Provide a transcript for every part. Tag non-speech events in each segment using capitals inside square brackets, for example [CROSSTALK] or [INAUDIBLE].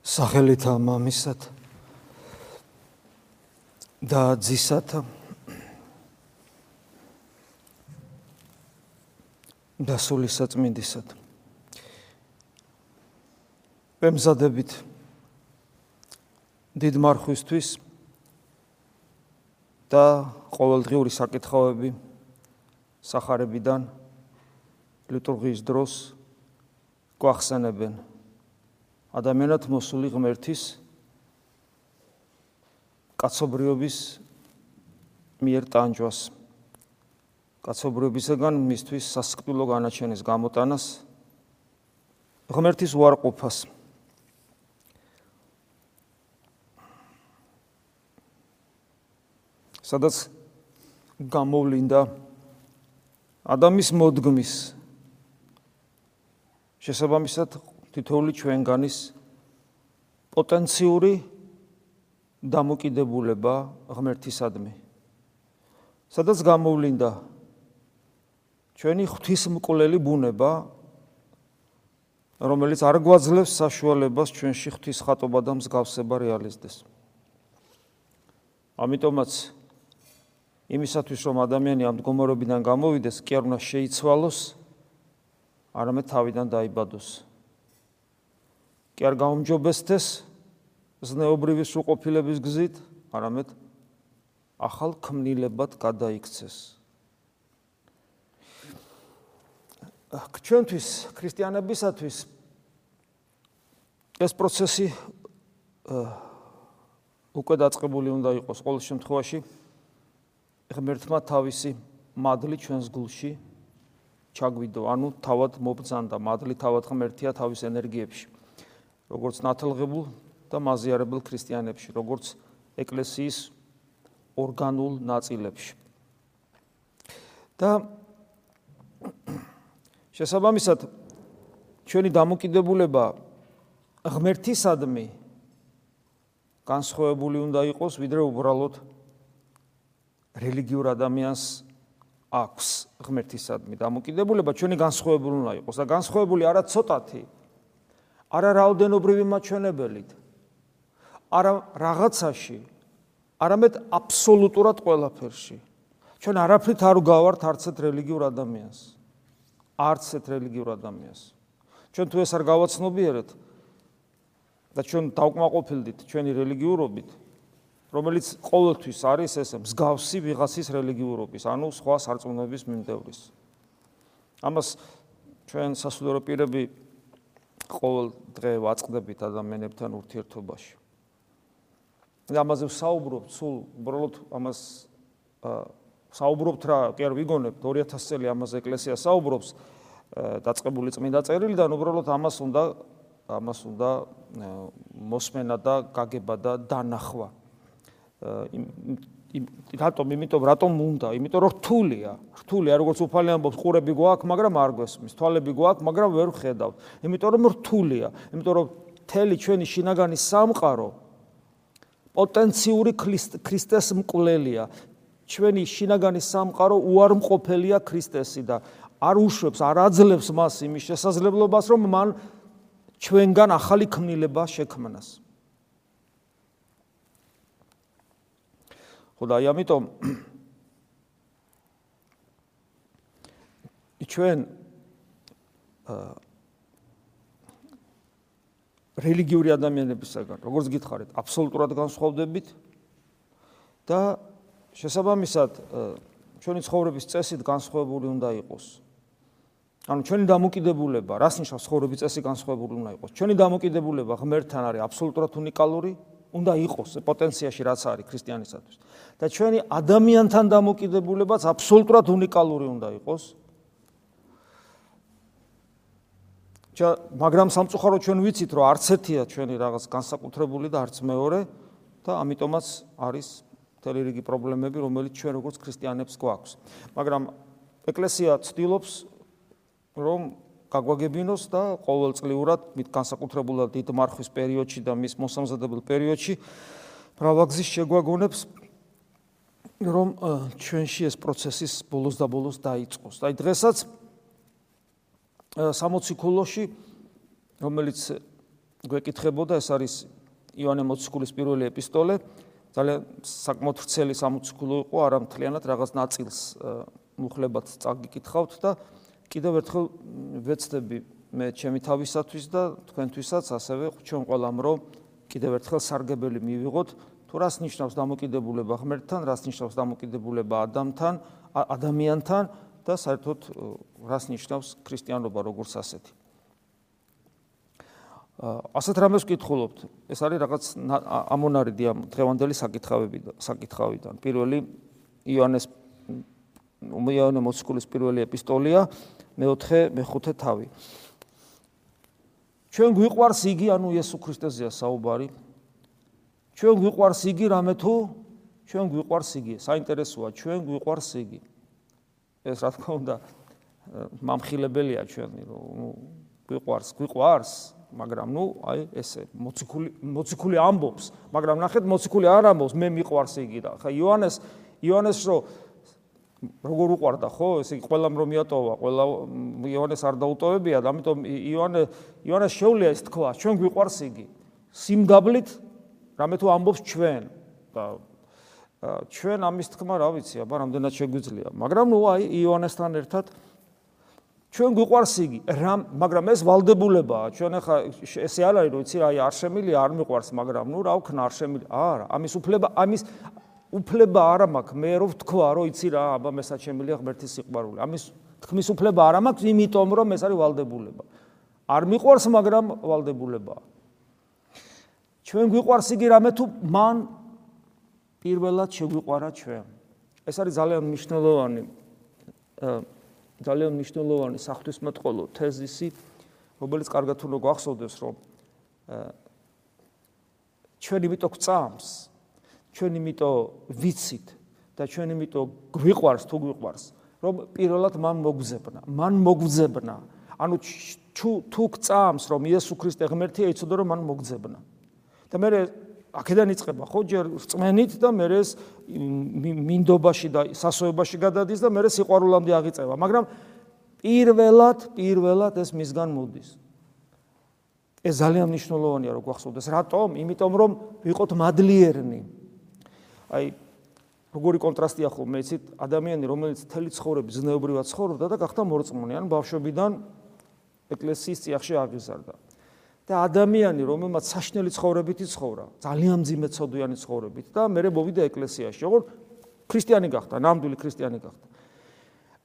სახელითა მამისად და ძისათა და სული საწმინდისად. ვემზადებით დიდ მარხვისთვის და ყოველდღიური საკითხავები სახარებიდან ლიტურგიის დროს გვახსენებენ ადამიანად მოსული ღმერთის კაცობრიობის მიერ ტანჯვას კაცობრიობისგან მისთვის სასკპილო განაჩენის გამოტანას ღმერთის უარყოფას. სადაც გამოვლინდა ადამიანის მოდგმის შესაბამისად თითოეული ჩვენგანის პოტენციური დამოკიდებულება ღმერთისადმი. სადაც გამოვლინდა ჩვენი ღვთისმკვლელი ბუნება, რომელიც არ გვაძლევს საშუალებას ჩვენში ღვთის ხატობა და მსგავსება რეალიზდეს. ამიტომაც იმისათვის რომ ადამიანი ამ მდგომარეობიდან გამოვიდეს, კი არ უნდა შეიცვალოს, არამედ თავიდან დაიბადოს. კი არ გაუმჯობესდეს ზნეობრივი სრულყოფილების გზით, არამედ ახალ ქმნილებად გადაიქცეს. ჩვენთვის ქრისტიანებისათვის ეს პროცესი უკვე დაწყებული უნდა იყოს ყოველ შემთხვევაში ღმერთმა თავისი მადლი ჩვენს გულში ჩაგვიდო, ანუ თავად მობძანდა მადლი თავად ღმერთია თავის ენერგიებში. როგორც ნათელღებულ და მაზიარებელ ქრისტიანებში, როგორც ეკლესიის ორგანულ ნაწილებში. და შესაბამისად ჩვენი დამოკიდებულება ღმერთისადმი განსხვავებული უნდა იყოს, ვიდრე უბრალოდ რელიგიურ ადამიანს აქვს ღმერთისადმი დამოკიდებულება, ჩვენი განსხვავებული უნდა იყოს და განსხვავებული არა ცოტათი, არა რაოდენობრივი მაჩვენებელით არა რაღაცაში არამედ აბსოლუტურად ყველაფერში. ჩვენ არაფრით არ გავართ არცეთ რელიგიურ ადამიანს. არცეთ რელიგიურ ადამიანს. ჩვენ თუ ეს არ გავაცნობიერეთ და ჩვენ დავკმაყოფილდით ჩვენი რელიგიურობით რომელიც ყოველთვის არის ესე მსგავსი ვიღაცის რელიგიურობის ანუ სხვა სარწმუნოების მიმდევრის. ამას ჩვენ სასულიერო პირები ყოველ დღე ვაწყდებით ადამიანებთან ურთიერთობაში. და ამაზე ვსაუბრობთ, სულ უბრალოდ ამას საუბრობთ რა, კი არ ვიგონებთ 2000 წელი ამაზე ეკლესია საუბრობს დაწყებული წმინდა წერილიდან, უბრალოდ ამას უნდა ამას უნდა მოსმენა და გაგება და დანახვა. რატომ? იმიტომ რატომ უნდა? იმიტომ რომ რთულია. რთულია როგორც უფალი ამბობს ყურები გვაქვს მაგრამ არ გვესმის. თვალები გვაქვს მაგრამ ვერ ვხედავ იმიტომ რომ რთულია. იმიტომ რომ თელი ჩვენი შინაგანი სამყარო პოტენციური ქრისტეს მკვლელია. ჩვენი შინაგანი სამყარო უარმყოფელია ქრისტესი და არ უშვებს არ აძლევს მას იმის შესაძლებლობას რომ მან ჩვენგან ახალი ქმნილება შექმნას ხო და აი ამიტომ ჩვენ რელიგიური ადამიანებისგან როგორც გითხარით აბსოლუტურად განსხვავდებით და შესაბამისად ჩვენი ცხოვრების წესით განსხვავებული უნდა იყოს ანუ ჩვენი დამოკიდებულება, რას ნიშნავს ცხოვრების წესი განსხვავებული უნდა იყოს? ჩვენი დამოკიდებულება ღმერთთან არის აბსოლუტურად უნიკალური, უნდა იყოს პოტენციაში რაც არის ქრისტიანისათვის. და ჩვენი ადამიანთან დამოკიდებულებაც აბსოლუტურად უნიკალური უნდა იყოს. ჩა მაგრამ სამწუხაროდ ჩვენ ვიცით რომ არც ერთია ჩვენი რაღაც განსაკუთრებული და არც მეორე და ამიტომაც არის მთელი რიგი პრობლემები რომელიც ჩვენ როგორც ქრისტიანებს გვაქვს. მაგრამ ეკლესია ცდილობს რომ გაგვაგებინოს და ყოველწლიურად მით განსაკუთრებულად დიდ მარხვის პერიოდში და მის მოსამზადებელ პერიოდში მრავალგზის შეგვაგონებს რომ ჩვენში ეს პროცესის ბოლოს და ბოლოს დაიწყოს. აი დღესაც 60 ქულოში რომელიც გვეკითხებოდა ეს არის იონე მოციქულის პირველი ეპისტოლე ძალიან საკმაოდ ვრცელი სამოციქულო იყო არა მთლიანად რაღაც ნაწილს მუხლებად წაგიკითხავთ და კიდევ ერთხელ ვეცდები მე ჩემი თავისათვის და თქვენთვისაც ასევე ჩვენ ყველამ რომ კიდევ ერთხელ სარგებელი მივიღოთ თუ რას ნიშნავს დამოკიდებულება ღმერთთან, რას ნიშნავს დამოკიდებულება ადამიანთან, ადამიანთან და საერთოდ რას ნიშნავს ქრისტიანობა როგორც ასეთი. ასეთ რამეს ვკითხულობთ. ეს არის რაღაც ამონარიდი ამ დღევანდელი საკითხავებიდან, საკითხავიდან. პირველი იონეს იონე მოციქულის პირველი ეპისტოლია, მეოთხე, მეხუთე თავი. ჩვენ გვიყვარს იგი, ანუ იესო ქრისტეზეა საუბარი. ჩვენ გვიყვარს იგი რამე თუ ჩვენ გვიყვარს იგი. საინტერესოა, ჩვენ გვიყვარს იგი. ეს რა თქმა უნდა მამხილებელია ჩვენი, რომ გვიყვარს, გვიყვარს, მაგრამ ნუ აი ესე მოციქული მოციქული ამბობს, მაგრამ ნახეთ მოციქული არ ამბობს, მე მიყვარს იგი და ხა იოანეს იოანეს რო როგორ უყვარდა ხო? ესე იგი ყველამ რომ მიატოვა, ყველა იოანეს არ დაუტოვებია და ამიტომ იოანე იოანეს შეუძლია ეს თქვა, ჩვენ გვიყვარს იგი. სიმგაბლით რამე თუ ამბობს ჩვენ და ჩვენ ამის თქმა რა ვიცი, აბა რამდენად შეგვიძლია, მაგრამ ნუ აი იოანესთან ერთად ჩვენ გვიყვარს იგი, რამ, მაგრამ ეს valdebulebaa, ჩვენ ახლა ესე არ არის, რომ იცი, აი არ შემილია, არ მიყვარს, მაგრამ ნუ რა ვქნა, არ შემილია. არა, ამის უფლება, ამის უფლება არ მაქვს, მე რო ვთქვა, რომ იცი რა, აბა მესაც შემილია ღმერთის სიყვარული. ამის თქმის უფლება არ მაქვს, იმიტომ რომ ეს არის valdebulebaa. არ მიყვარს, მაგრამ valdebulebaa. ჩვენ გვიყვარს იგი რამე თუ მან პირველად შეგვიყვარა ჩვენ. ეს არის ძალიან მნიშვნელოვანი ძალიან მნიშვნელოვანი საფრთხისმეტყველო თეზისი, რომელიც კარგად უნდა გვახსოვდეს, რომ ჩვენ იმიტომ გწამს, ჩვენ იმიტომ ვიცით და ჩვენ იმიტომ გვიყვარს თუ გვიყვარს, რომ პირველად მან მოგზებნა, მან მოგზებნა. ანუ თუ თუ გწამს, რომ იესო ქრისტე ღმერთია, იცოდე რომ მან მოგზებნა. და მე აქედან იწყება ხო ჯერ რწმენით და მე ეს მინდობაში და სასოებაში გადადის და მე სიყვარულამდე აღიწევა. მაგრამ პირველად პირველად ეს მისგან მოდის. ეს ძალიან მნიშვნელოვანია რომ გვახსოვდეს. რატომ? იმიტომ რომ ვიყოთ მადლიერნი აი როგორი კონტრასტია ხოლმე იცით ადამიანი რომელიც თელი ცხოვრების ზნეობრივად ცხოვრობდა და გახდა მორწმუნე ან ბავშვობიდან ეკლესიის წიაღში აღიზარდა და ადამიანი რომელმაც საშნელი ცხოვრებით იცხოვრა, ძალიან ძიმე ცოდვიანი ცხოვრებით და მე მოვიდა ეკლესიაში, როგორ ქრისტიანი გახდა, ნამდვილი ქრისტიანი გახდა.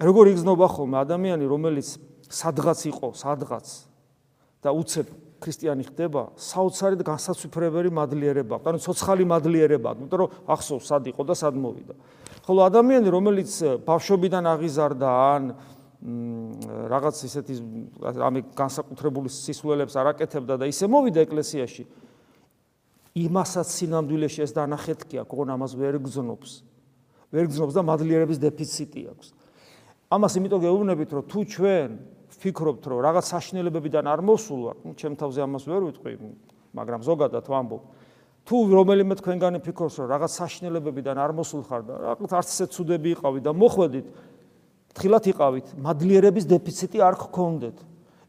როგორ იგზნობა ხოლმე ადამიანი, რომელიც სადღაც იყო, სადღაც და უცებ ქრისტიანი ხდება, საოცარი და განსაცვიფრებელი მადლიერება, ანუ ცოცხალი მადლიერება, იმიტომ რომ ახსოვს სად იყო და სად მოვიდა. ხოლო ადამიანი, რომელიც ბავშვობიდან აღიზარდა ან რაღაც ისეთი ამი განსაკუთრებული სისულელებს არაკეთებდა და ისე მოვიდა ეკლესიაში იმასაც სინამდვილეში ეს დანახეთქი აქვს, ოღონ ამას ვერ გზნობს. ვერ გზნობს და მადლიერების დეფიციტი აქვს. ამას იმიტომ გეუბნებით, რომ თუ ჩვენ ვფიქრობთ, რომ რაღაც საშინელებებიდან არ მოსულა, ну, ჩემ თავზე ამას ვერ ვიტყვი, მაგრამ ზოგადად ვამბობ, თუ რომელიმე თქვენგანი ფიქრობს, რომ რაღაც საშინელებებიდან არ მოსულხარ და რაღაც არც ისე ცუდები იყავი და მოხვედით, თხილად იყავით, მადლიერების დეფიციტი არ გქონდეთ.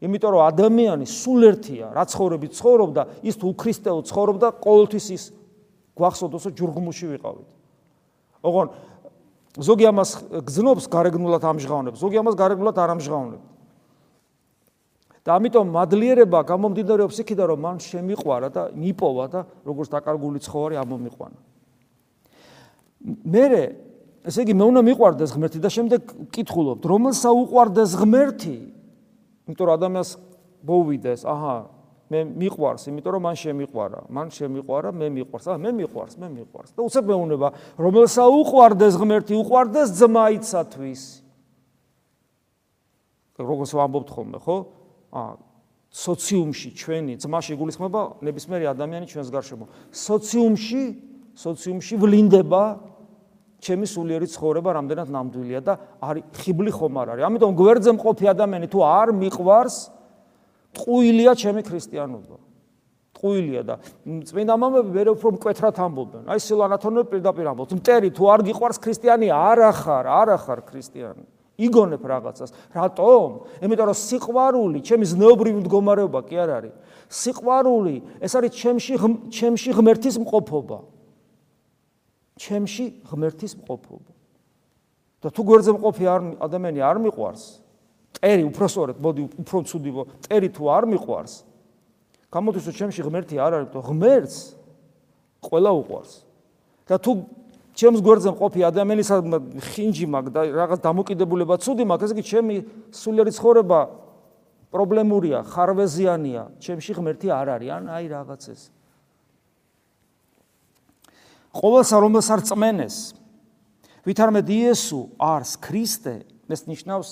იმიტომ რომ ადამიანი სულ ერთია, რა ცხოვრებით ცხოვრობდა, ის თუ ქრისტეო ცხოვრობდა, ყოველთვის ის გვახსოვდოს, რომ ჯურღმუში ვიყავით. ოღონ ზოგი ამას გზნობს გარეგნულად ამჟღავნებს, ზოგი ამას გარეგნულად არ ამჟღავნებს. და ამიტომ მადლიერება გამომდინარეობს იქიდან, რომ მან შემიყვარა და მიპოვა და როგორც დაკარგული ცხოვარი ამომიყვანა. მე ესე იგი მე უნდა მიყვარდეს ღმერთი და შემდეგ კითხულობთ რომელსა უყვარდეს ღმერთი? იმიტომ რომ ადამიანს ბოვიდეს აჰა მე მიყვარს იმიტომ რომ მან შემიყვარა მან შემიყვარა მე მიყვარს აა მე მიყვარს მე მიყვარს და უცებ მეუნება რომელსა უყვარდეს ღმერთი უყვარდეს ძმაიცათვის როგორც ვამბობთ ხოლმე ხო სოციუმში ჩვენი ძმა შეგულისხმება ნებისმიერი ადამიანი ჩვენს გარშემო სოციუმში სოციუმში ვლინდება ჩემი სულიერი ცხოვრება რამდენად ნამდვილია და არის ხიბლი ხომ არ არის. ამიტომ გვერდზე მყოფი ადამიანი თუ არ მიყვარს, ტყუილია ჩემი ქრისტიანობა. ტყუილია და წმინდა მამები ვერ უფრო მკვეთრად ამბობენ. აი სილანათონო პირდაპირ ამბობს. მტერი თუ არ გიყვარს ქრისტიანი, არ ახარ, არ ახარ ქრისტიანი. იგონებ რაღაცას. რატომ? იმიტომ რომ სიყვარული, ჩემი ზნეობრივი მდგომარეობა კი არ არის. სიყვარული, ეს არის ჩემში ჩემში ღმერთის მყოფობა. ჩემში ღმერთის მყოფობა. და თუ გვერდზე მყოფი ადამიანი არ მიყვარს, ტერი უпроსორეთ, მოდი უფრო ცუდი ვო, ტერი თუ არ მიყვარს, გამოდის რომ ჩემში ღმერთი არ არის, то ღმერთს ყველა უყვარს. და თუ ჩემს გვერდზე მყოფი ადამიანის ხინჯი მაქვს და რაღაც დამოკიდებულება ცუდი მაქვს, ესე იგი ჩემი სულიერი ცხოვრება პრობლემურია, ხარვეზიანია, ჩემში ღმერთი არ არის, ან აი რაღაც ეს. ყოველსა რომელს არ წმენეს, ვითარმედ იესო არს ქრისტე, ეს ნიშნავს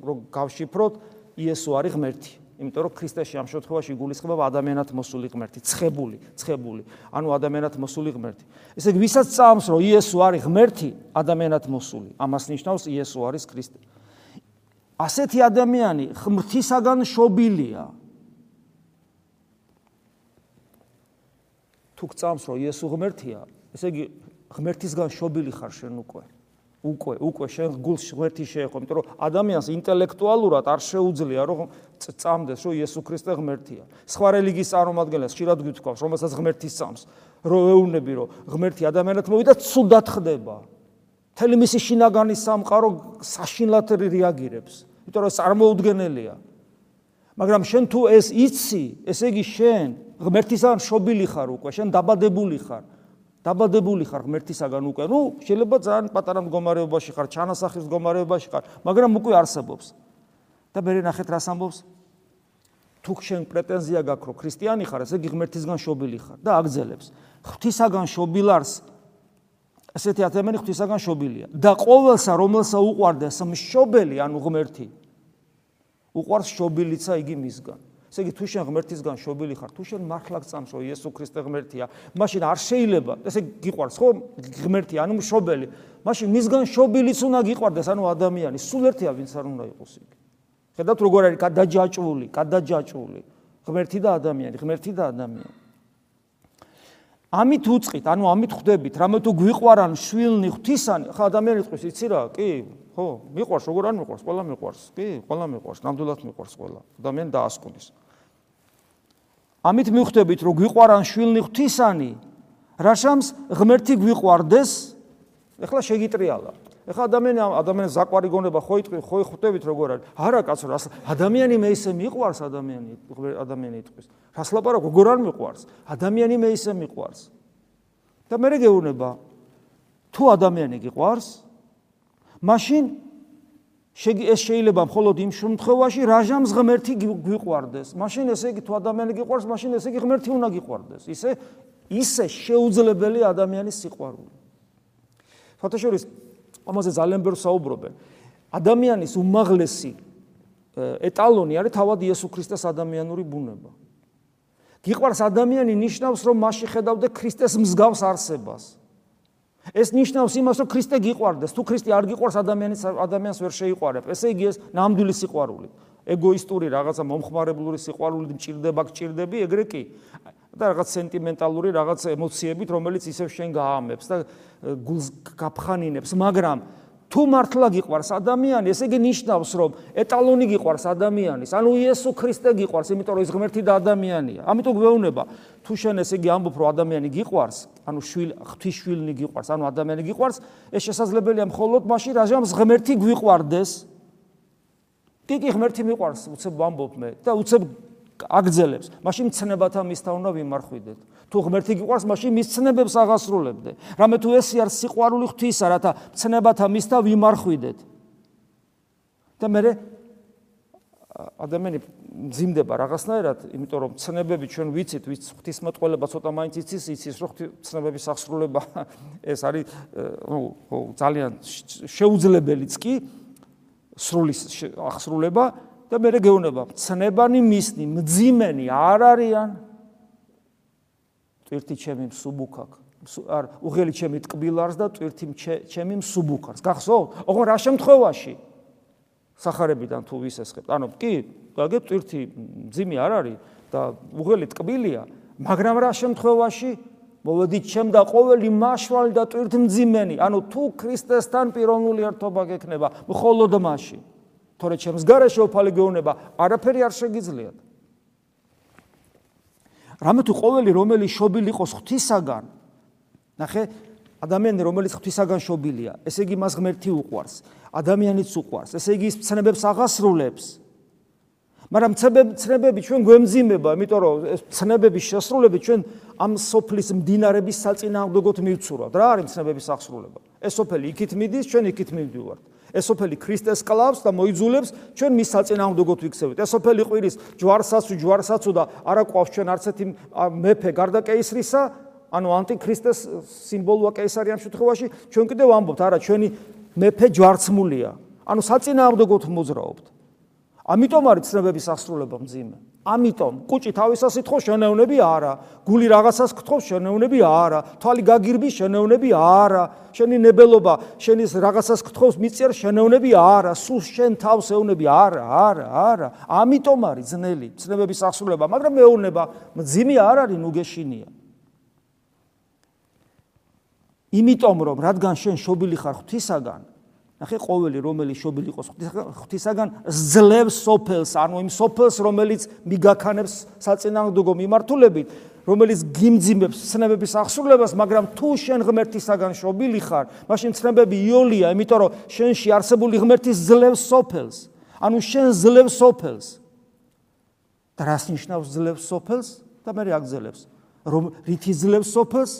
რომ გავშიფროთ იესო არის ღმერთი. იმიტომ რომ ქრისტეში ამ შემთხვევაში გულისხმობა ადამიანად მოსული ღმერთი, ცხებული, ცხებული, ანუ ადამიანად მოსული ღმერთი. ესე იგი, ვისაც წამს, რომ იესო არის ღმერთი, ადამიანად მოსული, ამას ნიშნავს იესო არის ქრისტე. ასეთი ადამიანი ღმრთისაგან შობილია. თუ წამს, რომ იესო ღმერთია, ესე იგი, ღმერთისგან შობილი ხარ შენ უკვე. უკვე უკვე შენ გულს ღმერთი შეეხო, იმიტომ რომ ადამიანს ინტელექტუალურად არ შეუძლია რომ წამდეს, რომ იესო ქრისტე ღმერთია. სხვა რელიგიის წარმომადგენლებს ხშირად გითქვავს, რომელსაც ღმერთის წამს, რომ ეუბნები, რომ ღმერთი ადამიანად მოვიდა, ცუდად ხდება. თელი მისი შინაგანი სამყარო საშინლად რეაგირებს, იმიტომ რომ წარმოუდგენელია. მაგრამ შენ თუ ეს იცი, ესე იგი შენ ღმერთისგან შობილი ხარ უკვე, შენ დაბადებული ხარ. დაბადებული ხარ ღმერთისაგან უკვე. ნუ შეიძლება ძალიან პატარა მდგომარეობაში ხარ, ჩანასახის მდგომარეობაში ხარ, მაგრამ უკვე არსებობს. და მე ნახეთ რას ამბობს? თუ შენ პრეტენზია გაქვს, რომ ქრისტიანი ხარ, ესე იგი ღმერთისგან შობილი ხარ და აგზელებს. ღვთისაგან შობილარს ესეთი ადამიანი ღვთისაგან შობილია და ყოველსა რომელსა უყვარდეს მშობელი, ანუ ღმერთი უყვარს შობილიცა იგი მისგან. ესე იგი თუ შენ ღმერთისგან შობილი ხარ, თუ შენ მართლა გწამს, რომ იესო ქრისტე ღმერთია, მაშინ არ შეიძლება, ესე გიყვარს ხო ღმერთი, ანუ მშობელი. მაშინ მისგან შობილიც უნდა გიყვარდეს, ანუ ადამიანი, სულ ერთია ვინც არ უნდა იყოს იგი. ხედავთ როგორ არის გადაჯაჭვული, გადაჯაჭვული. ღმერთი და ადამიანი, ღმერთი და ადამიანი. ამით უצყით, ანუ ამით ხვდებით, რამე თუ გვიყვარან შვილნი ღვთისანი, ხა ადამიანი წყვის, იცი რა? კი, ხო, მიყვარს, როგორ არ მიყვარს? ყველა მიყვარს. კი, ყველა მიყვარს, ნამდვილად მიყვარს ყველა. ადამიანი დაასკვნის. ამით მიხვდებით, რომ გვიყვარან შვილნი ღვთისანი, რაშამს ღმერთი გვიყვარდეს, ეხლა შეგიტრიალა. ეხლა ადამიანი ადამიანის ზაკვარი გონება ხო იტყვი, ხო ხვდებით როგორ არის? არა კაცო, რას ადამიანი მე ისე მიყვარს ადამიანი, ადამიანი იტყვის. რას ლაპარაკო, როგორ არ მიყვარს? ადამიანი მე ისე მიყვარს. და მე რეგეუნება თუ ადამიანი გიყვარს, მაშინ ეს შეიძლება მხოლოდ იმ შემთხვევაში რაჟამს ღმერთი გვიყვარდეს. მაშინ ესე იგი თუ ადამიანი გიყვარს, მაშინ ესე იგი ღმერთი უნდა გიყვარდეს. ისე ისე შეუძლებელი ადამიანის სიყვარული. ფოტოშორის ამაზე ძალიან ბევრ საუბრობენ. ადამიანის უმაღლესი ეტალონი არის თავად იესო ქრისტეს ადამიანური ბუნება. გიყვარს ადამიანი ნიშნავს რომ მასში ხედავდე ქრისტეს მსგავს არსებას. ეს ნიშნავს იმას, რომ ქრისტე გიყვარდეს. თუ ქრისტე არ გიყვარს, ადამიანის ადამიანს ვერ შეიყვარებ. ესე იგი ეს ნამდვილი სიყვარული. ეგოისტური რაღაცა მომხმარებლური სიყვარული მჭirdება, გჭirdები, ეგრე კი. და რაღაც სენტიმენტალური რაღაც ემოციებით, რომელიც ისევ შენ გაამებს და გულს გაფხანინებს, მაგრამ თუ მართლა გიყვარს ადამიანი, ესე იგი ნიშნავს, რომ ეტალონი გიყვარს ადამიანის, ანუ იესო ქრისტე გიყვარს, იმიტომ რომ ის ღმერთი და ადამიანია. ამიტომ გვეუბნება, თუ შენ ესე იგი ამბობ, რომ ადამიანი გიყვარს, ანუ შვილ ღვთისშვილნი გიყვარს, ანუ ადამიანი გიყვარს, ეს შესაძლებელია მხოლოდ მაშინ, რაზემს ღმერთი გვიყვარდეს. კი კი ღმერთი მიყვარს, უცებ ვამბობ მე და უცებ აგძელებს. მაშინ ცნებათა მისთა უნდა ვიმარხვიდეთ. თუ ღმერთი გიყვარს, მაშინ მის ცნებებს აღასრულებდე. რამე თუ ეს არის სიყვარული ღვთისა, რათა ცნებათა მისთა ვიმარხვიდეთ. და მე ადამიანი ძიმდება რაღაცნაირად, იმიტომ რომ ცნებები ჩვენ ვიცით, ვის ღვთისმეტყველება ცოტა მაინც იცის, იცის რომ ცნებების აღსრულება [LAUGHS] ეს არის ნუ ძალიან შეუძლებელიც კი სრულის აღსრულება და მე გეუბნება ცნებანი მისნი მძიმენი არ არიან? ტვირთი ჩემი მსუბუქაკ არ უღელი ჩემი ტკბილარს და ტვირთი ჩემი მსუბუქარს. გახსოვ ოღონ რა შემთხვევაში? сахарებიდან თუ ვისესხებთ ანუ კი გაგებ ტვირთი მძიმი არ არის და უღელი ტკბილია მაგრამ რა შემთხვევაში? მოვედით ჩემ და ყოველი მაშვალი და ტვირთმძიმენი ანუ თუ ქრისტესთან პიროვნული ერთობა გექნება მხოლოდ მაშინ თორე ჩემს გარეშე უფალი გეუნება, არაფერი არ შეგიძლიათ. რამე თუ ყოველი რომელი შობილი იყოს ღვთისაგან, ნახე, ადამიანი რომელიც ღვთისაგან შობილია, ესე იგი მას ღმერთი უყვარს, ადამიანიც უყვარს, ესე იგი ის ცნებებს აღასრულებს. მაგრამ ცნებები ჩვენ გვემძიმება, იმიტომ რომ ეს ცნებების შესრულები ჩვენ ამ სოფლის მდინარების საწინააღმდეგოდ მივცურავთ. რა არის ცნებების აღსრულება? ეს სოფელი იქით მიდის, ჩვენ იქით მივდივართ. ეს სოფელი ქრისტეს კლავს და მოიძულებს ჩვენ მის საწინააღმდეგოდ ვიქცევით. ეს სოფელი ყვირის ჯვარსაცუ ჯვარსაცუ და არა ყავს ჩვენ არც ერთი მეფე გარდა კეისრისა, ანუ ანტიქრისტეს სიმბოლოა კეისარი ამ შემთხვევაში, ჩვენ კიდევ ვამბობთ, არა, ჩვენი მეფე ჯვარცმულია. ანუ საწინააღმდეგოდ მოძრაობთ. ამიტომ არის ცნებების აღსრულება მძიმე. ამიტომ კუჭი თავისას ითხოვს შენეუნები არა, გული რაღაცას გთხოვს შენეუნები არა, თვალი გაგირბის შენეუნები არა, შენი ნებელობა შენის რაღაცას გთხოვს მიწერ შენეუნები არა, სულ შენ თავს ეუნები არა, არა, არა. ამიტომ არის ძნელი ცნებების აღსრულება, მაგრამ მეუნება მძიმე არ არის ნუგეშინია. იმიტომ რომ რადგან შენ შობილი ხარ ღვთისაგან, ნახე ყოველი რომელიც შობილი იყოს ღვთისაგან ძლევს სოფელს, ანუ იმ სოფელს რომელიც მიგაქანებს საწინააღმდეგო მიმართულებით, რომელიც გიმძიმებს ცნებების აღსრულებას, მაგრამ თუ შენ ღმერთისაგან შობილი ხარ, მაშინ ცნებები იოლია, იმიტომ რომ შენში არსებული ღმერთის ძლევს სოფელს. ანუ შენ ძლევს სოფელს. და რას ნიშნავს ძლევს სოფელს? და მე რა გძლევს? რომ რითი ძლევს სოფელს?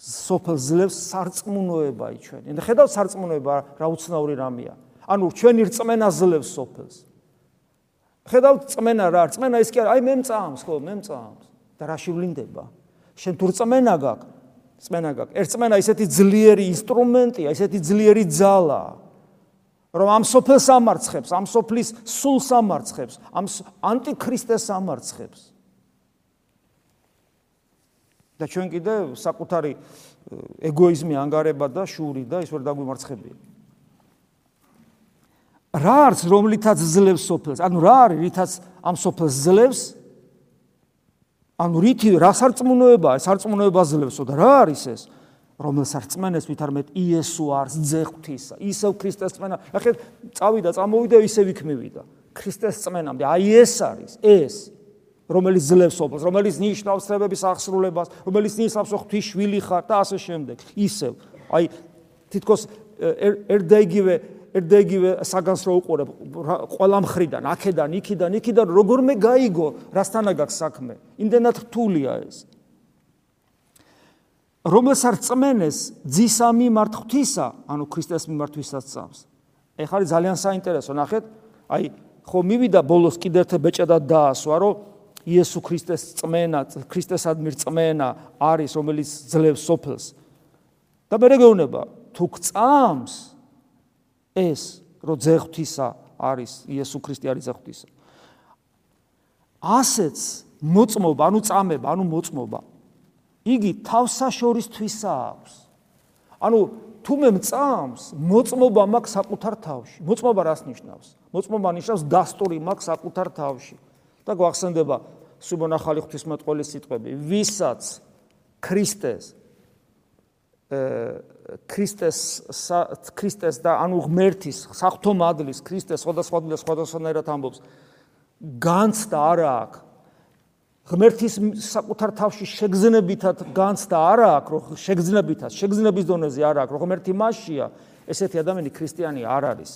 სოფელ ძლევს სარწმუნოება იჩვენი. და ხედავ სარწმუნოება რა უცნაური რამეა. ანუ ჩვენი რწმენა ძლევს სოფელს. ხედავ რწმენა რა, რწმენა ის კი არა, აი მე მწამს, ხო, მე მწამს. და რა შევლინდება? შენ თუ რწმენა გაქვს, რწმენა გაქვს. ერთ რწმენა ისეთი ძლიერი ინსტრუმენტია, ისეთი ძლიერი ძალა. რომ ამ სოფელს ამარცხებს, ამ სოფლის სულს ამარცხებს, ამ ანტიქრისტეს ამარცხებს. და ჩვენ კიდე საკუთარი ეგოიზმი ანგარება და შური და ის ვერ დაგვიმარცხებია. რა არის რომლითაც ძლევს სოფელს? ანუ რა არის რითაც ამ სოფელს ძლევს? ანუ რითი რა სარწმუნოებაა? სარწმუნოება ძლევსო და რა არის ეს? რომელს არწმენეს ვითარმეთ იესო არის ძეღვთისა, ისევ ქრისტეს წმენა. ახლა წავიდა, წამოვიდა ისევ იქ მივიდა. ქრისტეს წმენამდე. აი ეს არის, ეს. რომელიც ძლევს სოფელს, რომელიც ნიშნავს ცნებების აღსრულებას, რომელიც ნიშნავს ღვთის შვილი ხარ და ასე შემდეგ. ისევ, აი თითქოს ერდეგივე ერდეგივე საგანს რო უყურებ ყველა მხრიდან, აქედან, იქიდან, იქიდან როგორმე გაიგო, რასთანა გაქვს საქმე. იმდენად რთულია ეს. რომელს არ წმენეს ძისა მიმართ ღვთისა, ანუ ქრისტეს მიმართ ვისაც წამს. ეხლა ძალიან საინტერესო, ნახეთ, აი ხო მივიდა ბოლოს კიდევ ერთ ბეჭდა დაასვა, რომ იესო ქრისტეს წმენა, ქრისტესადმი წმენა არის, რომელიც ძლევს სოფელს. და მე რეგეუნება, თუ გწამს ეს, რომ ძეღვთისა არის, იესო ქრისტე არის ძეღვთისა. ასეც მოწმობა, ანუ წამება, ანუ მოწმობა. იგი თავსაშორისთვისა აქვს. ანუ თუ მე მწამს, მოწმობა მაქვს საკუთარ თავში. მოწმობა რას ნიშნავს? მოწმობა ნიშნავს დასტური მაქვს საკუთარ თავში. და გვახსენდება სუბონახალი ღვთისმეტყველის სიტყვები, ვისაც ქრისტეს ქრისტეს ქრისტეს და ანუ ღმერთის საფრთხო მადლის ქრისტეს სხვადასხვა და სხვადასხვანაირად ამბობს განცდა არა აქვს ღმერთის საკუთარ თავში შეგზნებითად განცდა არა აქვს რომ შეგზნებითად შეგზნების დონეზე არა აქვს რომ ღმერთი მასშია ესეთი ადამიანი ქრისტიანი არ არის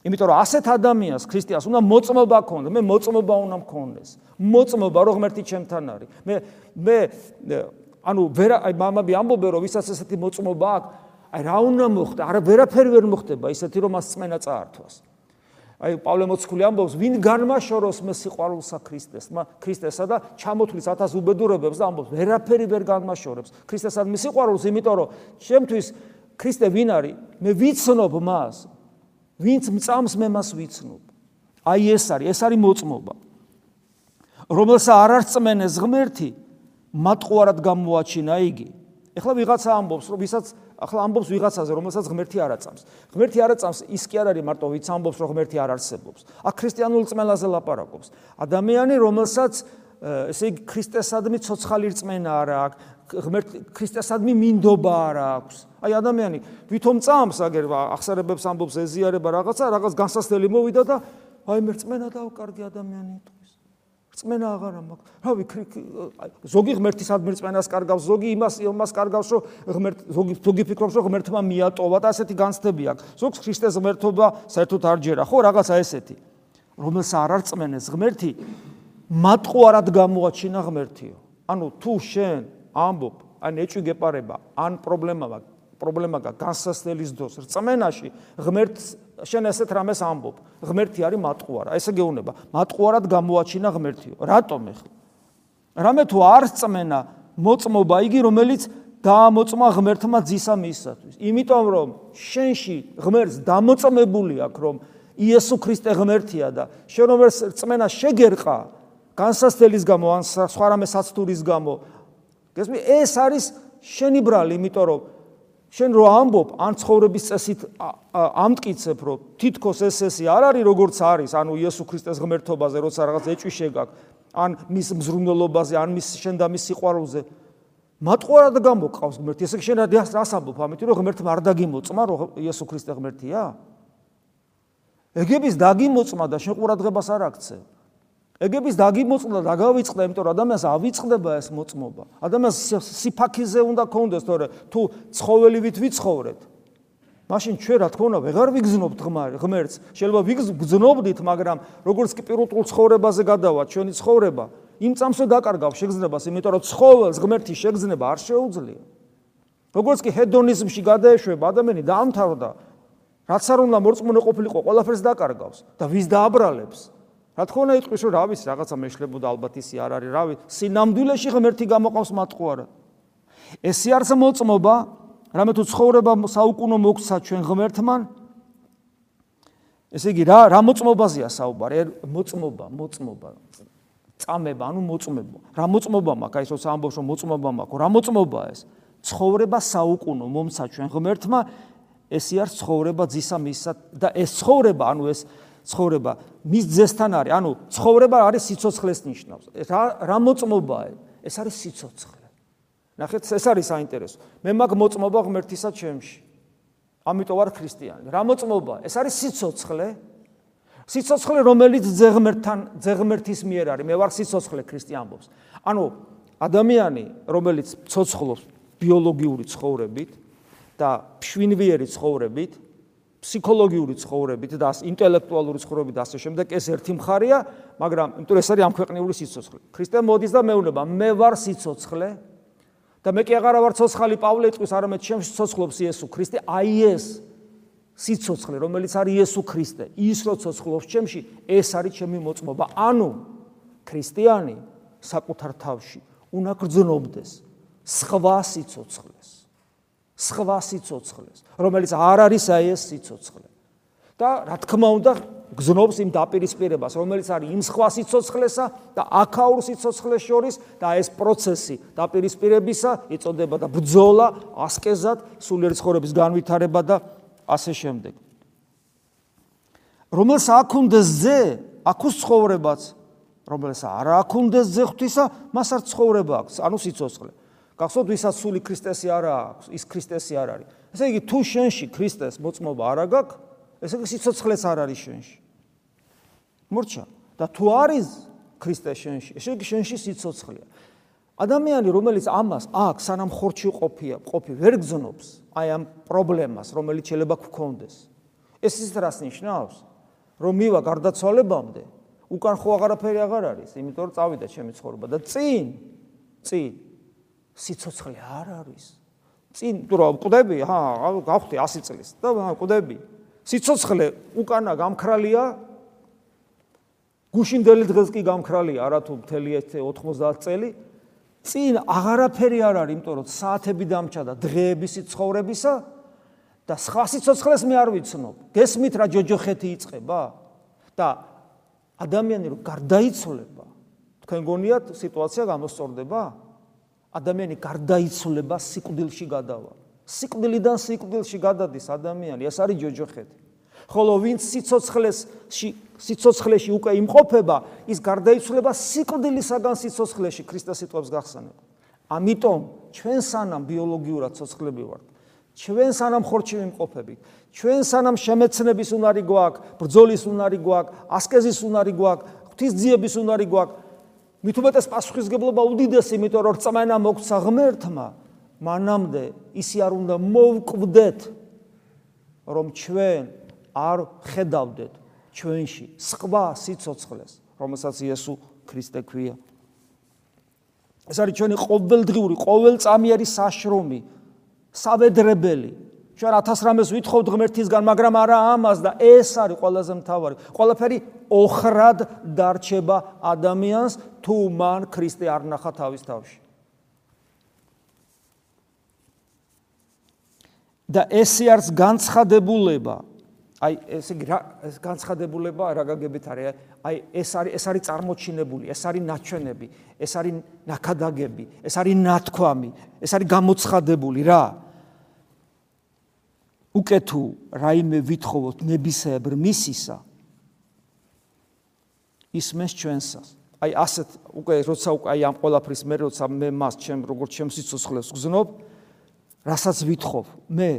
იმიტომ რომ ასეთ ადამიანს ქრისტიანს უნდა მოწმობა ქონდეს, მე მოწმობა უნდა მქონდეს. მოწმობა რომ ღმერთი ჩემთან არის. მე მე ანუ ვერა აი მამაბი ამბობენ რომ ვისაც ესეთი მოწმობა აქვს, აი რა უნდა მოხდა? არა ვერაფერი ვერ მოხდება ისეთი რომ მას წმენა წაართვას. აი პავლე მოციქული ამბობს, ვინ განმაშოროს მე სიყვარულსა ქრისტეს, მა ქრისტესა და ჩამოთვლის ათას უბედურებებს და ამბობს, ვერაფერი ვერ განმაშორებს ქრისტესა მე სიყვარულს, იმიტომ რომ ჩემთვის ქრისტე ვინ არის? მე ვიცნობ მას, ვინც მწამს მე მას ვიცნობ. აი ეს არის, ეს არის მოწმობა. რომელსა არ არწმენეს ღმერთი, მატყუარად გამოაჩინა იგი. ეხლა ვიღაცა ამბობს, რომ ვისაც ახლა ამბობს ვიღაცაზე, რომელსაც ღმერთი არ აწამს. ღმერთი არ აწამს, ის კი არ არის მარტო ვიც ამბობს, რომ ღმერთი არ არსებობს. აქ ქრისტიანულ წმენაზე ლაპარაკობს. ადამიანი, რომელსაც ესე იგი ქრისტესადმი ცოცხალი რწმენა არა აქვს, ღმერთ ქრისტესადმი მინდობა არა აქვს. აი ადამიანი ვითომ წამს აგერ ახსარებებს ამბობს ეზიარება რაღაცა, რაღაც განსასწრელი მოვიდა და აი მე რწმენა დავკარგი ადამიანი იტყვის. რწმენა აღარა მაქვს. რავი ზოგი ღმერთის ადმირწმენას კარგავს, ზოგი იმას იმას კარგავს, რომ ღმერთ ზოგი ზოგი ფიქრობს, რომ ღმერთმა მიატოვა და ასეთი განცდები აქვს. ზოგს ქრისტეს ღმერთობა საერთოდ არ ჯერა, ხო, რაღაცა ესეთი. რომელს არ არწმენეს ღმერთი მატყუარად გამოაჩინა ღმერთიო. ანუ თუ შენ ამბობ, ან ეჭვი გეპარება, ან პრობლემაა, პრობლემაა განსასწრელის დროს რწმენაში, ღმერთს შენ ესეთ რამეს ამბობ. ღმერთი არის მატყუარა. ესე გეუბნება, მატყუარად გამოაჩინა ღმერთიო. რატომ ეხლა? რამე თუ არ წმენა მოწმობა იგი რომელიც დაამოწმა ღმერთმა ძისა მისათვის. იმიტომ რომ შენში ღმერთს დამოწმებული აქვს რომ იესო ქრისტე ღმერთია და შენ რომ რწმენა შეგერყა განსასწრელის გამო ან სხვა რამე საცდურის გამო. გესმი? ეს არის შენი ბრალი იმიტომ რომ შენ რო ამბობ ან ცხოვრების წესით ამტკიცებ რომ თითქოს ეს ესე არ არის როგორც არის ანუ იესო ქრისტეს ღმერთობაზე როცა რაღაც ეჭვი შეგაკ ან მის მზრუნველობაზე ან მის შენ და მის სიყვარულზე. მატყუარად გამოყავს ღმერთი. ესე შენ რას ამბობ? ამით რომ ღმერთმა არ დაგიმოწმა რომ იესო ქრისტე ღმერთია? ეგების დაგიმოწმა და შენ ყურადღებას არ აქცევ ეგების დაგიმოწმა და გავიწყდა, იმიტომ რომ ადამიანს ავიწყდება ეს მოწმობა. ადამიანს სიფაქიზე უნდა კონდეს, თორე თუ ცხოველივით ვიცხოვრეთ. მაშინ ჩვენ რა თქმა უნდა ვეღარ ვიგზნობთ ღმერთს. შეიძლება ვიგზნობდით, მაგრამ როგორც კი პირუტულ ცხოვრებაზე გადავა ჩვენი ცხოვრება, იმ წამსვე დაკარგავ შეგზნებას, იმიტომ რომ ცხოველს ღმერთი შეგზნება არ შეუძლია. როგორც კი ჰედონიზმში გადაეშვება ადამიანი დაამთავრდა, რაც არ უნდა მორწმუნე ყოფილიყო, ყველაფერს დაკარგავს და ვის დააბრალებს? რა თქმა უნდა იტყვის რომ რა ვიცი რაღაცა მეშლებოდა ალბათ ისი არ არის. რა ვიცი სინამდვილეში ღმერთი გამოყავს მატყუარა ესე არს მოწმობა რამე თუ ცხოვრება საუკუნო მოგცა ჩვენ ღმერთთან ესე იგი რა რა მოწმობაზეა საუბარი? მოწმობა მოწმობა. წამება ანუ მოწმობა რა მოწმობა მაქვს? აი ეს ამბობს რომ მოწმობა მაქვს. რა მოწმობაა ეს? ცხოვრება საუკუნო მომცა ჩვენ ღმერთთან ესე არის ცხოვრება ძისა მისა და ეს ცხოვრება ანუ ეს ცხოვრება მის ძესთან არის, ანუ ცხოვრება არის სიცოცხლეს ნიშნავს. რა რა მოწმობაა? ეს არის სიცოცხლე. ნახეთ, ეს არის საინტერესო. მე მაგ მოწმობა ღმერთისა ჩემში. ამიტომ ვარ ქრისტიანი. რა მოწმობა? ეს არის სიცოცხლე. სიცოცხლე, რომელიც ძეღმერთთან, ძეღმერთის მიერ არის. მე ვარ სიცოცხლე ქრისტიანობს. ანუ ადამიანი, რომელიც ცოცხლობს ბიოლოგიური ცხოვრებით და ფშვინვიერი ცხოვრებით, ფსიქოლოგიური ცხოვრებით და ინტელექტუალური ცხოვრებით და ასე შემდეგ ეს ერთი მხარეა, მაგრამ იმიტომ ეს არის ამ ქვეყნიური სიცოცხლე. ქრისტე მოდის და მეუბნება, მე ვარ სიცოცხლე და მე კი აღარა ვარ ცოცხალი პავლე იტყვის, არამედ ჩემს ცოცხლობს იესო ქრისტე, აი ეს სიცოცხლე, რომელიც არის იესო ქრისტე, ის რო ცოცხლობს ჩემში, ეს არის ჩემი მოწმობა. ანუ ქრისტიანი საკუთარ თავში უნდა გრძნობდეს სხვა სიცოცხლეს. სხვა სიცოცხლეს, რომელიც არ არის აი ეს სიცოცხლე. და რა თქმა უნდა, გზნობს იმ დაპირისპირებას, რომელიც არის იმ სხვა სიცოცხლესა და აქაურ სიცოცხლეს შორის და ეს პროცესი დაპირისპირებისა იწოდება და ბძოლა, ასკეზად, სულიერი ცხოვრების განვითარება და ასე შემდეგ. რომელს აქუნდეს ზე, აქუს ცხოვრებაც, რომელს არ აქუნდეს ზე ღვთისა, მას არ ცხოვრება აქვს, ანუ სიცოცხლე. გახსოვთ ვისაც სული ქრისტესი არა აქვს, ის ქრისტესი არ არის. ესე იგი თუ შენში ქრისტეს მოწმობა არ აქვს, ესე იგი სიცოცხლეც არ არის შენში. მორჩა და თუ არის ქრისტე შენში, ესე იგი შენში სიცოცხლეა. ადამიანი რომელიც ამას აქვს, სანამ ხორჩი ყოფია, ყოფი ვერ გზნობს აი ამ პრობლემას, რომელიც შეიძლება გქონდეს. ეს ის რას ნიშნავს? რომ მივა გარდაცვალებამდე, უკან ხო აღარაფერი აღარ არის, იმიტომ რომ წავიდა ჩემი ცხოვრება და წინ წინ სიცოცხლე არ არის. წინ თუ რა ყდები, ჰა, გავხდი 100 წლის და ყდები. სიცოცხლე უკანა გამქრალია. გუშინდელი დღეს კი გამქრალია, არათუ მთელი 90 წელი. წინ აღარაფერი არ არის, იმიტომ რომ საათები დამჭა და დღეები სიცხოვრებისა და სხვა სიცოცხლეს მე არ ვიცნობ. გესმით რა ჯოჯოხეთი იწება? და ადამიანი რო გარდაიცვლება, თქვენ გონიათ სიტუაცია გამოსწორდება? ადამიანი გარდაიცვლება სიკვდილში გადავა. სიკვდილიდან სიკვდილში გადადის ადამიანი, ეს არის ჯოჯოხეთი. ხოლო ვინც სიცოცხლესში სიცოცხლეში უკვე იმყოფება, ის გარდაიცვლება სიკვდილისაგან სიცოცხლეში ქრისტეს სიტყვებს გახსენებ. ამიტომ ჩვენ სანამ ბიოლოგიურად ცოცხლები ვართ, ჩვენ სანამ ხორჩი ვიმყოფებით, ჩვენ სანამ შემეცნების უნარი გვაქვს, ბრძოლის უნარი გვაქვს, ასკეზის უნარი გვაქვს, ღვთისძიების უნარი გვაქვს, მით უმეტეს პასუხისგებლობა უდიდესი, იმიტომ რომ რწმენა მოგცა ღმერთმა, მანამდე ისი არ უნდა მოვკვდეთ, რომ ჩვენ არ ხედავდეთ ჩვენში სხვა სიცოცხლეს, რომელსაც იესო ქრისტე ქვია. ეს არის ჩვენი ყოველდღიური, ყოველწამიერი საშრომი, სავედრებელი. ჩვენ 1000 რამეს ვითხოვთ ღმერთისგან, მაგრამ არა ამას და ეს არის ყველაზე მთავარი. ყველაფერი ოხრად დარჩება ადამიანს, თუ მან ქრისტე არ ნახა თავის თავში. და ესე არის განცხადებულება, აი ესე ეს განცხადებულება რა გაგებით არის აი ეს არის ეს არის წარმოჩინებული ეს არის ნაჩვენები ეს არის ნაკადაგები ეს არის ნათქვამი ეს არის გამოცხადებული რა უკე თუ რაიმე ვითხოვოთ ნებისებრ მისისა ისმეს ჩვენსას აი ასეთ უკვე როცა უკვე აი ამ ყოლაფრის მე როცა მე მას ჩემ როგორც ჩემ სიცოცხლეს გზნობ რასაც ვითხოვ მე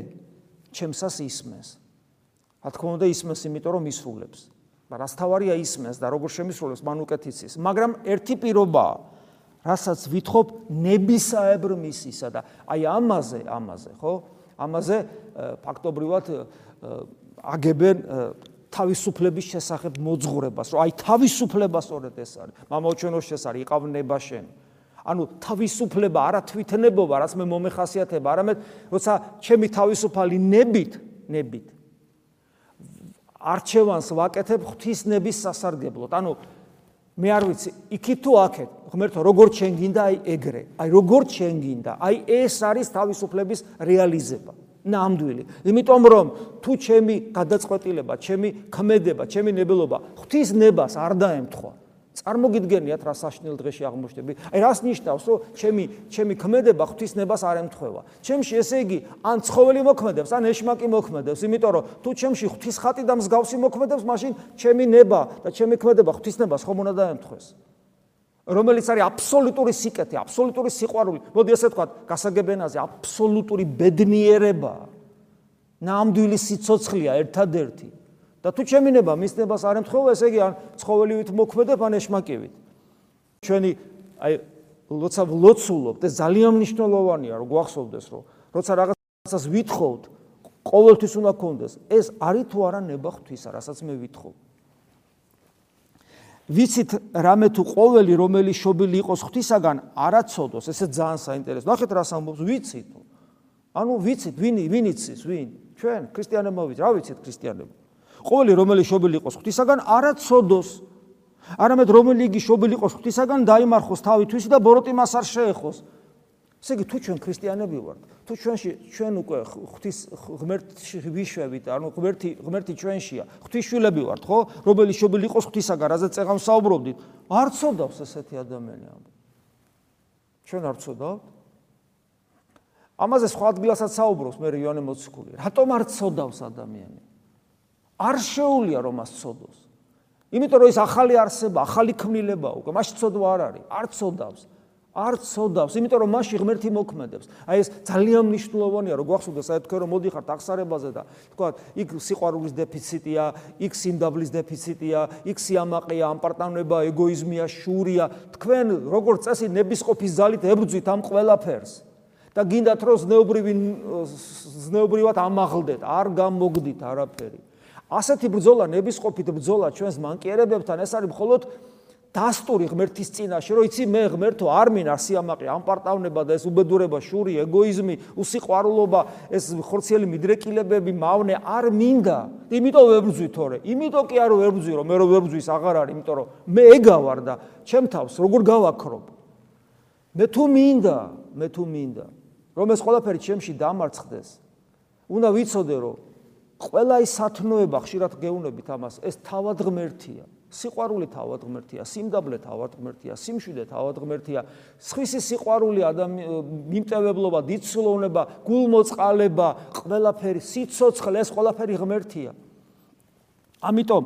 ჩემსას ისმეს რა თქმა უნდა ისმეს იმიტომ რომ ისრულებს. და რას თავარია ისმეს და როგორ შემისრულებს მან უკეთ იცის მაგრამ ერთი პირობაა რასაც ვითხოვ ნებისაებრ მისისა და აი ამაზე ამაზე ხო ამაზე ფაქტობრივად აგებენ თავისუფლების შესახებ მოძღვრებას რომ აი თავისუფლება სწორედ ეს არის. მამაოჩვენოს ეს არის იყავნება შენ. ანუ თავისუფლება არა თვითნებობა რაც მე მომეხასიათება არამედ როცა ჩემი თავისუფალი ნებით ნებით არჩევანს ვაკეთებ ღვთისნების სასარგებლოდ. ანუ მე არ ვიცი, იქით თუ აქეთ, ღმერთო, როგორ ჩვენ გინდა აი ეგრე, აი როგორ ჩვენ გინდა, აი ეს არის თავისუფლების რეალიზება. ნამდვილი. იმიტომ რომ თუ ჩემი გადაწყვეტილება, ჩემი ქმედება, ჩემი ნებელობა ღვთისნებას არ დაემთხვა, წარმოგიდგენიათ რა საშნელ დღეში აღმოჩნდები. აი რას ნიშნავს, რომ ჩემი ჩემი ქმედება ღვთისნებას არ ემთხვევა. ჩემში ესე იგი, ან ცხოველი მოქმედებს, ან ეშმაკი მოქმედებს, იმიტომ რომ თუ ჩემში ღვთის ხატი და მსგავსი მოქმედებს, მაშინ ჩემი ნება და ჩემი ქმედება ღვთისნებას ხომ უნდა დაემთხვეს? რომელიც არის აბსოლუტური სიკეთე, აბსოლუტური სიყვარული. მოდი ესე ვთქვა, გასაგებენაზე აბსოლუტური ბედნიერება. ნამდვილი სიცოცხლეა ერთადერთი. და თუ ჩემინება მისნებას არ ემთხოვა, ესე იგი ან ცხოველივით მოქმედებ, ან ეშმაკივით. ჩვენი აი როცა ვლოცულობთ, ეს ძალიან მნიშვნელოვანია, რომ გვახსოვდეს, რომ როცა რაღაცას ვითხოვთ, ყოველთვის უნდა გქონდეს, ეს არის თუ არა ნება ღვთისა, რასაც მე ვითხოვ. ვიცით რამე თუ ყოველი რომელი შობილი იყოს ღვთისაგან არაცოდოს, ესე ძალიან საინტერესო. ნახეთ რას ამბობს, ვიცით. ანუ ვიცით, ვინ ვინ იცის, ვინ? ჩვენ ქრისტიანებმა ვიცით, რა ვიცით ქრისტიანებმა? ყოველი რომელი შობილი იყოს ღვთისაგან არა ცოდოს არამედ რომელი იგი შობილი იყოს ღვთისაგან დაიმარხოს თავი თვისი და ბოროტი მას არ შეეხოს ესე იგი თუ ჩვენ ქრისტიანები ვართ თუ ჩვენში ჩვენ უკვე ღვთის ღმერთში ვიშვებით ანუ ღმერთი ღმერთი ჩვენშია ღვთისშვილები ვართ ხო? რომელი შობილი იყოს ღვთისაგან რაზეც წეღან საუბრობდით. არ ცოდავს ესეთი ადამიანი ჩვენ არ ცოდავთ ამაზე სხვა ადგილასაც საუბრობს მე რიონე მოციქული. რატომ არ ცოდავს ადამიანი? არ შეუულია რომ მას ცოდოს. იმიტომ რომ ის ახალი არსება, ახალი ქმნილება უკვე, მას ცოდვა არ არის, არ ცოდავს. არ ცოდავს, იმიტომ რომ მასში ღმერთი მოქმედებს. აი ეს ძალიან მნიშვნელოვანია, რომ გვახსოვდეს, აი თქვენ რომ მოდიხართ აღსარებაზე და თქვა, იქ სიყვარულის დეფიციტია, იქ სიმდაბლის დეფიციტია, იქ სიამაყეა, ამპარტავნება, ეგოიზმია, შურია. თქვენ როგორც წესი ნებისყოფის ძალით ებრძვით ამ ყველაფერს. და გინდათ რომ ზნეობრივი ზნეობრივად ამაღლდეთ, არ გამოგდით არაფერი. ასეთი ბრძოლა ნებისყოფით ბრძოლა ჩვენს მანკიერებებთან ეს არის მხოლოდ დასტური ღმერთის წინაშე რომ იცი მე ღმერთო არ მინარ სიამაყე ამპარტავნება და ეს უბედურება შური ეგოიზმი უსიყვარულობა ეს ხორციელი მიდრეკილებები მავნე არ მინდა. იმიტომ ვებრძვი თორე იმიტომ კი არ ვებრძვი რომ მე რო ვებრძვის აღარ არის იმიტომ რომ მე ეგა ვარ და ჩემ თავს როგორ გავაქრობ. მე თუ მინდა მე თუ მინდა რომ ეს ყველაფერი ჩემში დამარცხდეს. უნდა ვიცოდე რომ ყველა ის სათნოება ხშირად გეუნებით ამას, ეს თავად ღმერთია. სიყვარული თავად ღმერთია, სიმდაბლე თავად ღმერთია, სიმშვიდე თავად ღმერთია. სხვისი სიყვარული ადამიან მიმტევებლობა, დიცულოვნება, გულმოწყალება, ყველაფერი სიцоცხლე ეს ყველაფერი ღმერთია. ამიტომ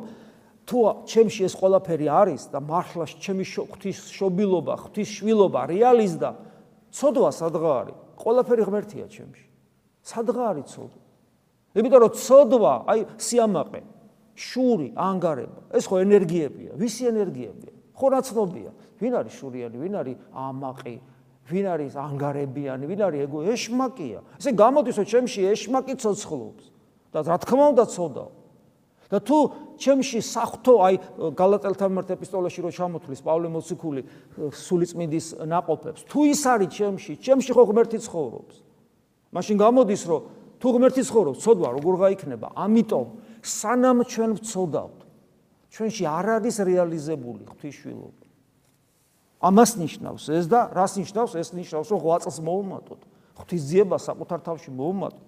თუ ჩემში ეს ყველაფერი არის და მართლა ჩემი ღვთის შობილობა, ღვთის შვილობა რეალიზდა, ცოდვა სადღა არის? ყველაფერი ღმერთია ჩემში. სადღა არის ცოდვა? იმიტომ რომ ცოდვა, აი სიამაყე, შური, ანგარება. ეს ხო ენერგიებია, ვისი ენერგიებია? ხო რა ცნობია? ვინ არის შურიანი, ვინ არის ამაყი, ვინ არის ანგარებიანი, ვინ არის ეგო ეშმაკია. ესე გამოდისო ჩემში ეშმაკი ცოცხლობს და რა თქმა უნდა ცოდავ. და თუ ჩემში სახთო, აი გალატელთა მიმართ ეპისტოლაში რო ჩამოთვლის პავლე მოციქული სულიწმინდის ნაყოფებს, თუ ის არის ჩემში, ჩემში ხო ღმერთი ცხოვრობს. მაშინ გამოდის რომ თუ ღმერთი ცხოვრობს, ცოდვა როგორ გაიქნება? ამიტომ სანამ ჩვენ ვწოდავთ ჩვენში არ არის რეალიზებული ღვთისმშილობა ამას ნიშნავს ეს და რას ნიშნავს ეს ნიშნავს რომ ღვაწლს მოუმატოთ ღვთისძიება საკუთარ თავში მოუმატოთ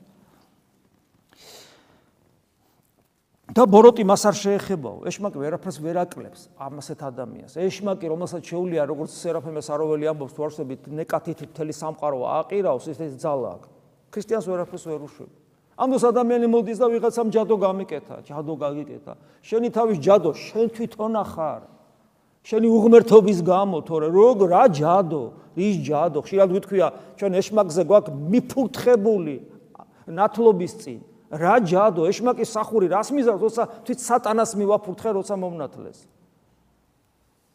და ბოროტი მას არ შეეხებაო. ეშმაკი ვერაფერს ვერ აკლებს ამასეთ ადამიანს. ეშმაკი, რომელსაც შეუულია როგორც სერაფემეს აროველი ამბობს თუ არსებით ნეკათით მთელი სამყარო აყირავს, ეს ძალა აქვს. ქრისტიანს ვერაფერს ვერ უშვება. ამოს ადამიანი მოდის და ვიღაცამ ჯადო გამიკეთა, ჯადო გაგიკეთა. შენი თავის ჯადო შენ თვითონ ახარ. შენი უღმერთობის გამო, თორე როგორ რა ჯადო, რის ჯადო, ხშირად გითქვია, ჩვენ ეშმაკზე გვაქვს მიფურთხებული ნათლობის წინ. რა ჯადო ეშმაკის სახური რას მიზავს როცა თვით სატანას მივაფურთხე როცა მომნათლეს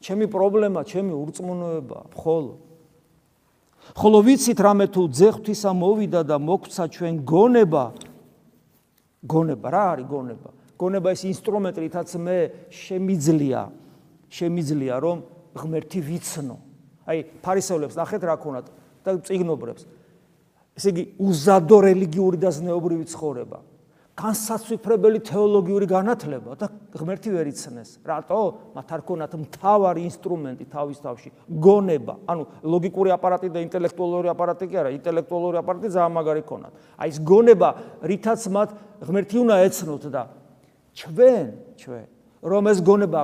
ჩემი პრობლემა ჩემი ურწმუნოება მხოლოდ ხოლო ვიცით რამე თუ ძეხვთისა მოვიდა და მოგცა ჩვენ გონება გონება რა არის გონება? გონება ეს ინსტრუმენტი რითაც მე შემიძლია შემიძლია რომ ღმერთი ვიცნო. აი ფარისევლებს ნახეთ რა ქონათ და წიგნობრებს. ესე იგი უზადო რელიგიური და ზნეობრივი ცხოვრება განსაცვიფრებელი თეოლოგიური განათლება და ღმერთი ვერ იცნეს. რატო? მათ არ ქონათ მთავარი ინსტრუმენტი თავის თავში. გონება. ანუ ლოგიკური აპარატი და ინტელექტუალური აპარატი კი არა ინტელექტუალური აპარატი ძალიან მაგარი ქონათ. აი ეს გონება რითაც მათ ღმერთი უნდა ეცნოთ და ჩვენ ჩვენ რომ ეს გონება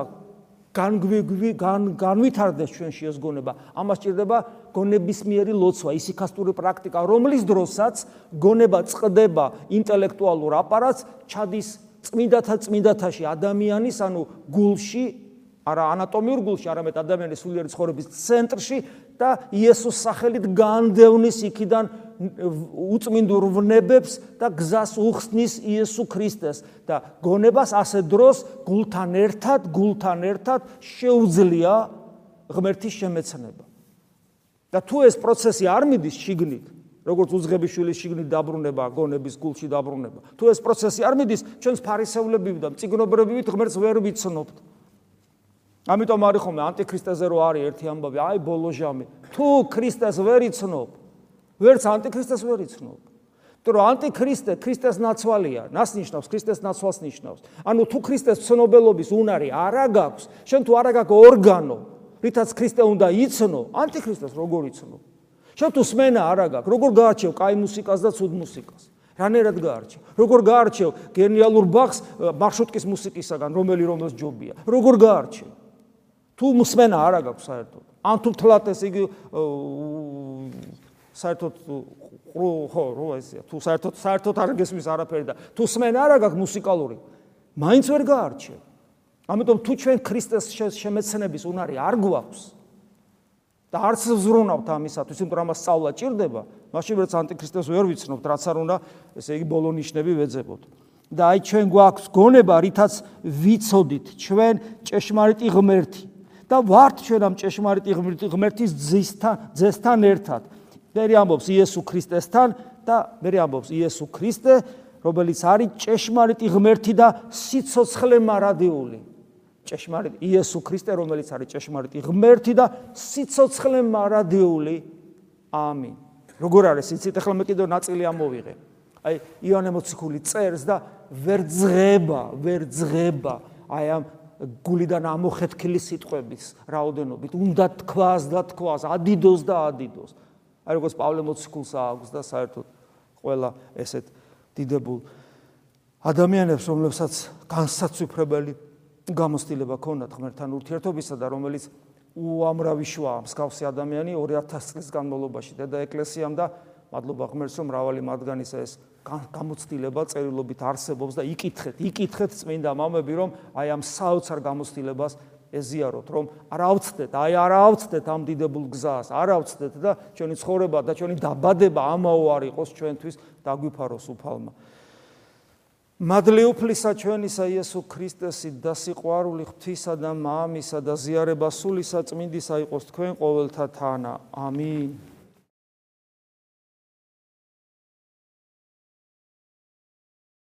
განგვიგვი განვითარდეს ჩვენში ეს გონება ამას ჭირდება გონებისმიერი ლოცვა ისიქასტური პრაქტიკა რომლის დროსაც გონება წდება ინტელექტუალურ აპარატს ჩადის წმინდათა წმინდათაში ადამიანის ანუ გულში არა ანატომიურ გულში, არამედ ადამიანის სულიერი ცხოვრების ცენტრში და იესოს სახელით განდევნის იქიდან უწმინდურ ვნებებს და გზას უხსნის იესო ქრისტეს და გონებას ასე დროს გულთან ერთად, გულთან ერთად შეუძლია ღმერთის შემეცნება. და თუ ეს პროცესი არ მიდის შიგნით, როგორც უძღების შვილის შიგნით დაბრუნება, გონების გულში დაბრუნება, თუ ეს პროცესი არ მიდის, ჩვენს ფარისევლები და მწიგნობრები ღმერთს ვერ ვიცნობთ. ამიტომ არის ხოლმე ანტიქრისტეზე რო არის ერთი ამბავი, აი ბოლო ჟამი. თუ ქრისტეს ვერ იცნობ, ვერც ანტიქრისტეს ვერ იცნობ. იმიტომ რომ ანტიქრისტე ქრისტეს ნაცვალია, ნას ნიშნავს, ქრისტეს ნაცვალს ნიშნავს. ანუ თუ ქრისტეს ცნობელობის უნარი არ აგაქვს, შენ თუ არ აგაქვს ორგანო, რითაც ქრისტე უნდა იცნო, ანტიქრისტეს როგორ იცნო? შენ თუ სმენა არ აგაქვს, როგორ გაარჩევ კაი მუსიკას და ცუდ მუსიკას? რანერად გაარჩევ? როგორ გაარჩევ გენიალურ ბახს მარშრუტკის მუსიკისაგან, რომელი რომელს ჯობია? როგორ გაარჩევ? თუ მსმენა არა გაქვს საერთოდ. ან თუ თლათ ეს იგი საერთოდ ხო რო ესია თუ საერთოდ საერთოდ არ გესმის არაფერი და თუ მსმენა არა გაქვს მუსიკალური მაინც ვერ გაარჩევ ამიტომ თუ ჩვენ ქრისტეს შემეცნების უნარი არ გვაქვს და არც ზრუნავთ ამისათვის იმიტომ რომ ამას სწავლა ჭირდება მაშინ ვერც ანტიქრისტეს ვერ ვიცნობთ რაც არ უნდა ესე იგი ბოლო ნიშნები ვეძებოთ. და აი ჩვენ გვაქვს გონება რითაც ვიცოდით ჩვენ ჭეშმარიტი ღმერთი და ვართ ჩვენ ამ ჭეშმარიტი ღმერთის ძისთან ძესთან ერთად. მერი ამბობს იესო ქრისტესთან და მერი ამბობს იესო ქრისტე, რომელიც არის ჭეშმარიტი ღმერთი და სიცოცხლე მარადიული. ჭეშმარიტი იესო ქრისტე, რომელიც არის ჭეშმარიტი ღმერთი და სიცოცხლე მარადიული. ამინ. როგორ არის იცით ახლა მე კიდევ ნაწილი ამოვიღე. აი იონე მოციქული წერს და ვერ ძღება, ვერ ძღება აი ამ გულიდან ამოხეთქილი სიტყვების რაოდენობით. უნდა თქვას და თქვას ადიდოს და ადიდოს. აი როგორც პავლე მოციქულს აქვს და საერთოდ ყველა ესეთ დიდებულ ადამიანებს რომლებსაც განსაცვიფრებელი გამოსtildeება ქონდათ ღმერთთან ურთიერთობისა და რომელიც უამრავი შუა მსგავსი ადამიანი 2000 წლის განმავლობაში და ეკლესიამ და მადლობა ღმერთს რომ მრავალი მათგანისა ეს გამოცდილება წერილობით არსებობს და იკითხეთ, იკითხეთ წმინდა მამები, რომ აი ამ საოცარ გამოცდილებას ეზიაროთ, რომ არ ავწდეთ, აი არ ავწდეთ ამ დიდებულ გზას, არ ავწდეთ და ჩვენი ცხოვრება და ჩვენი დაბადება ამაო არ იყოს ჩვენთვის დაგვიფაროს უფალმა. მადლი უფლისა ჩვენისა იესო ქრისტესი და სიყვარული ღვთისა და მამისა და ზიარება სულისა წმინდისა იყოს თქვენ ყოველთა თანა. ამინ.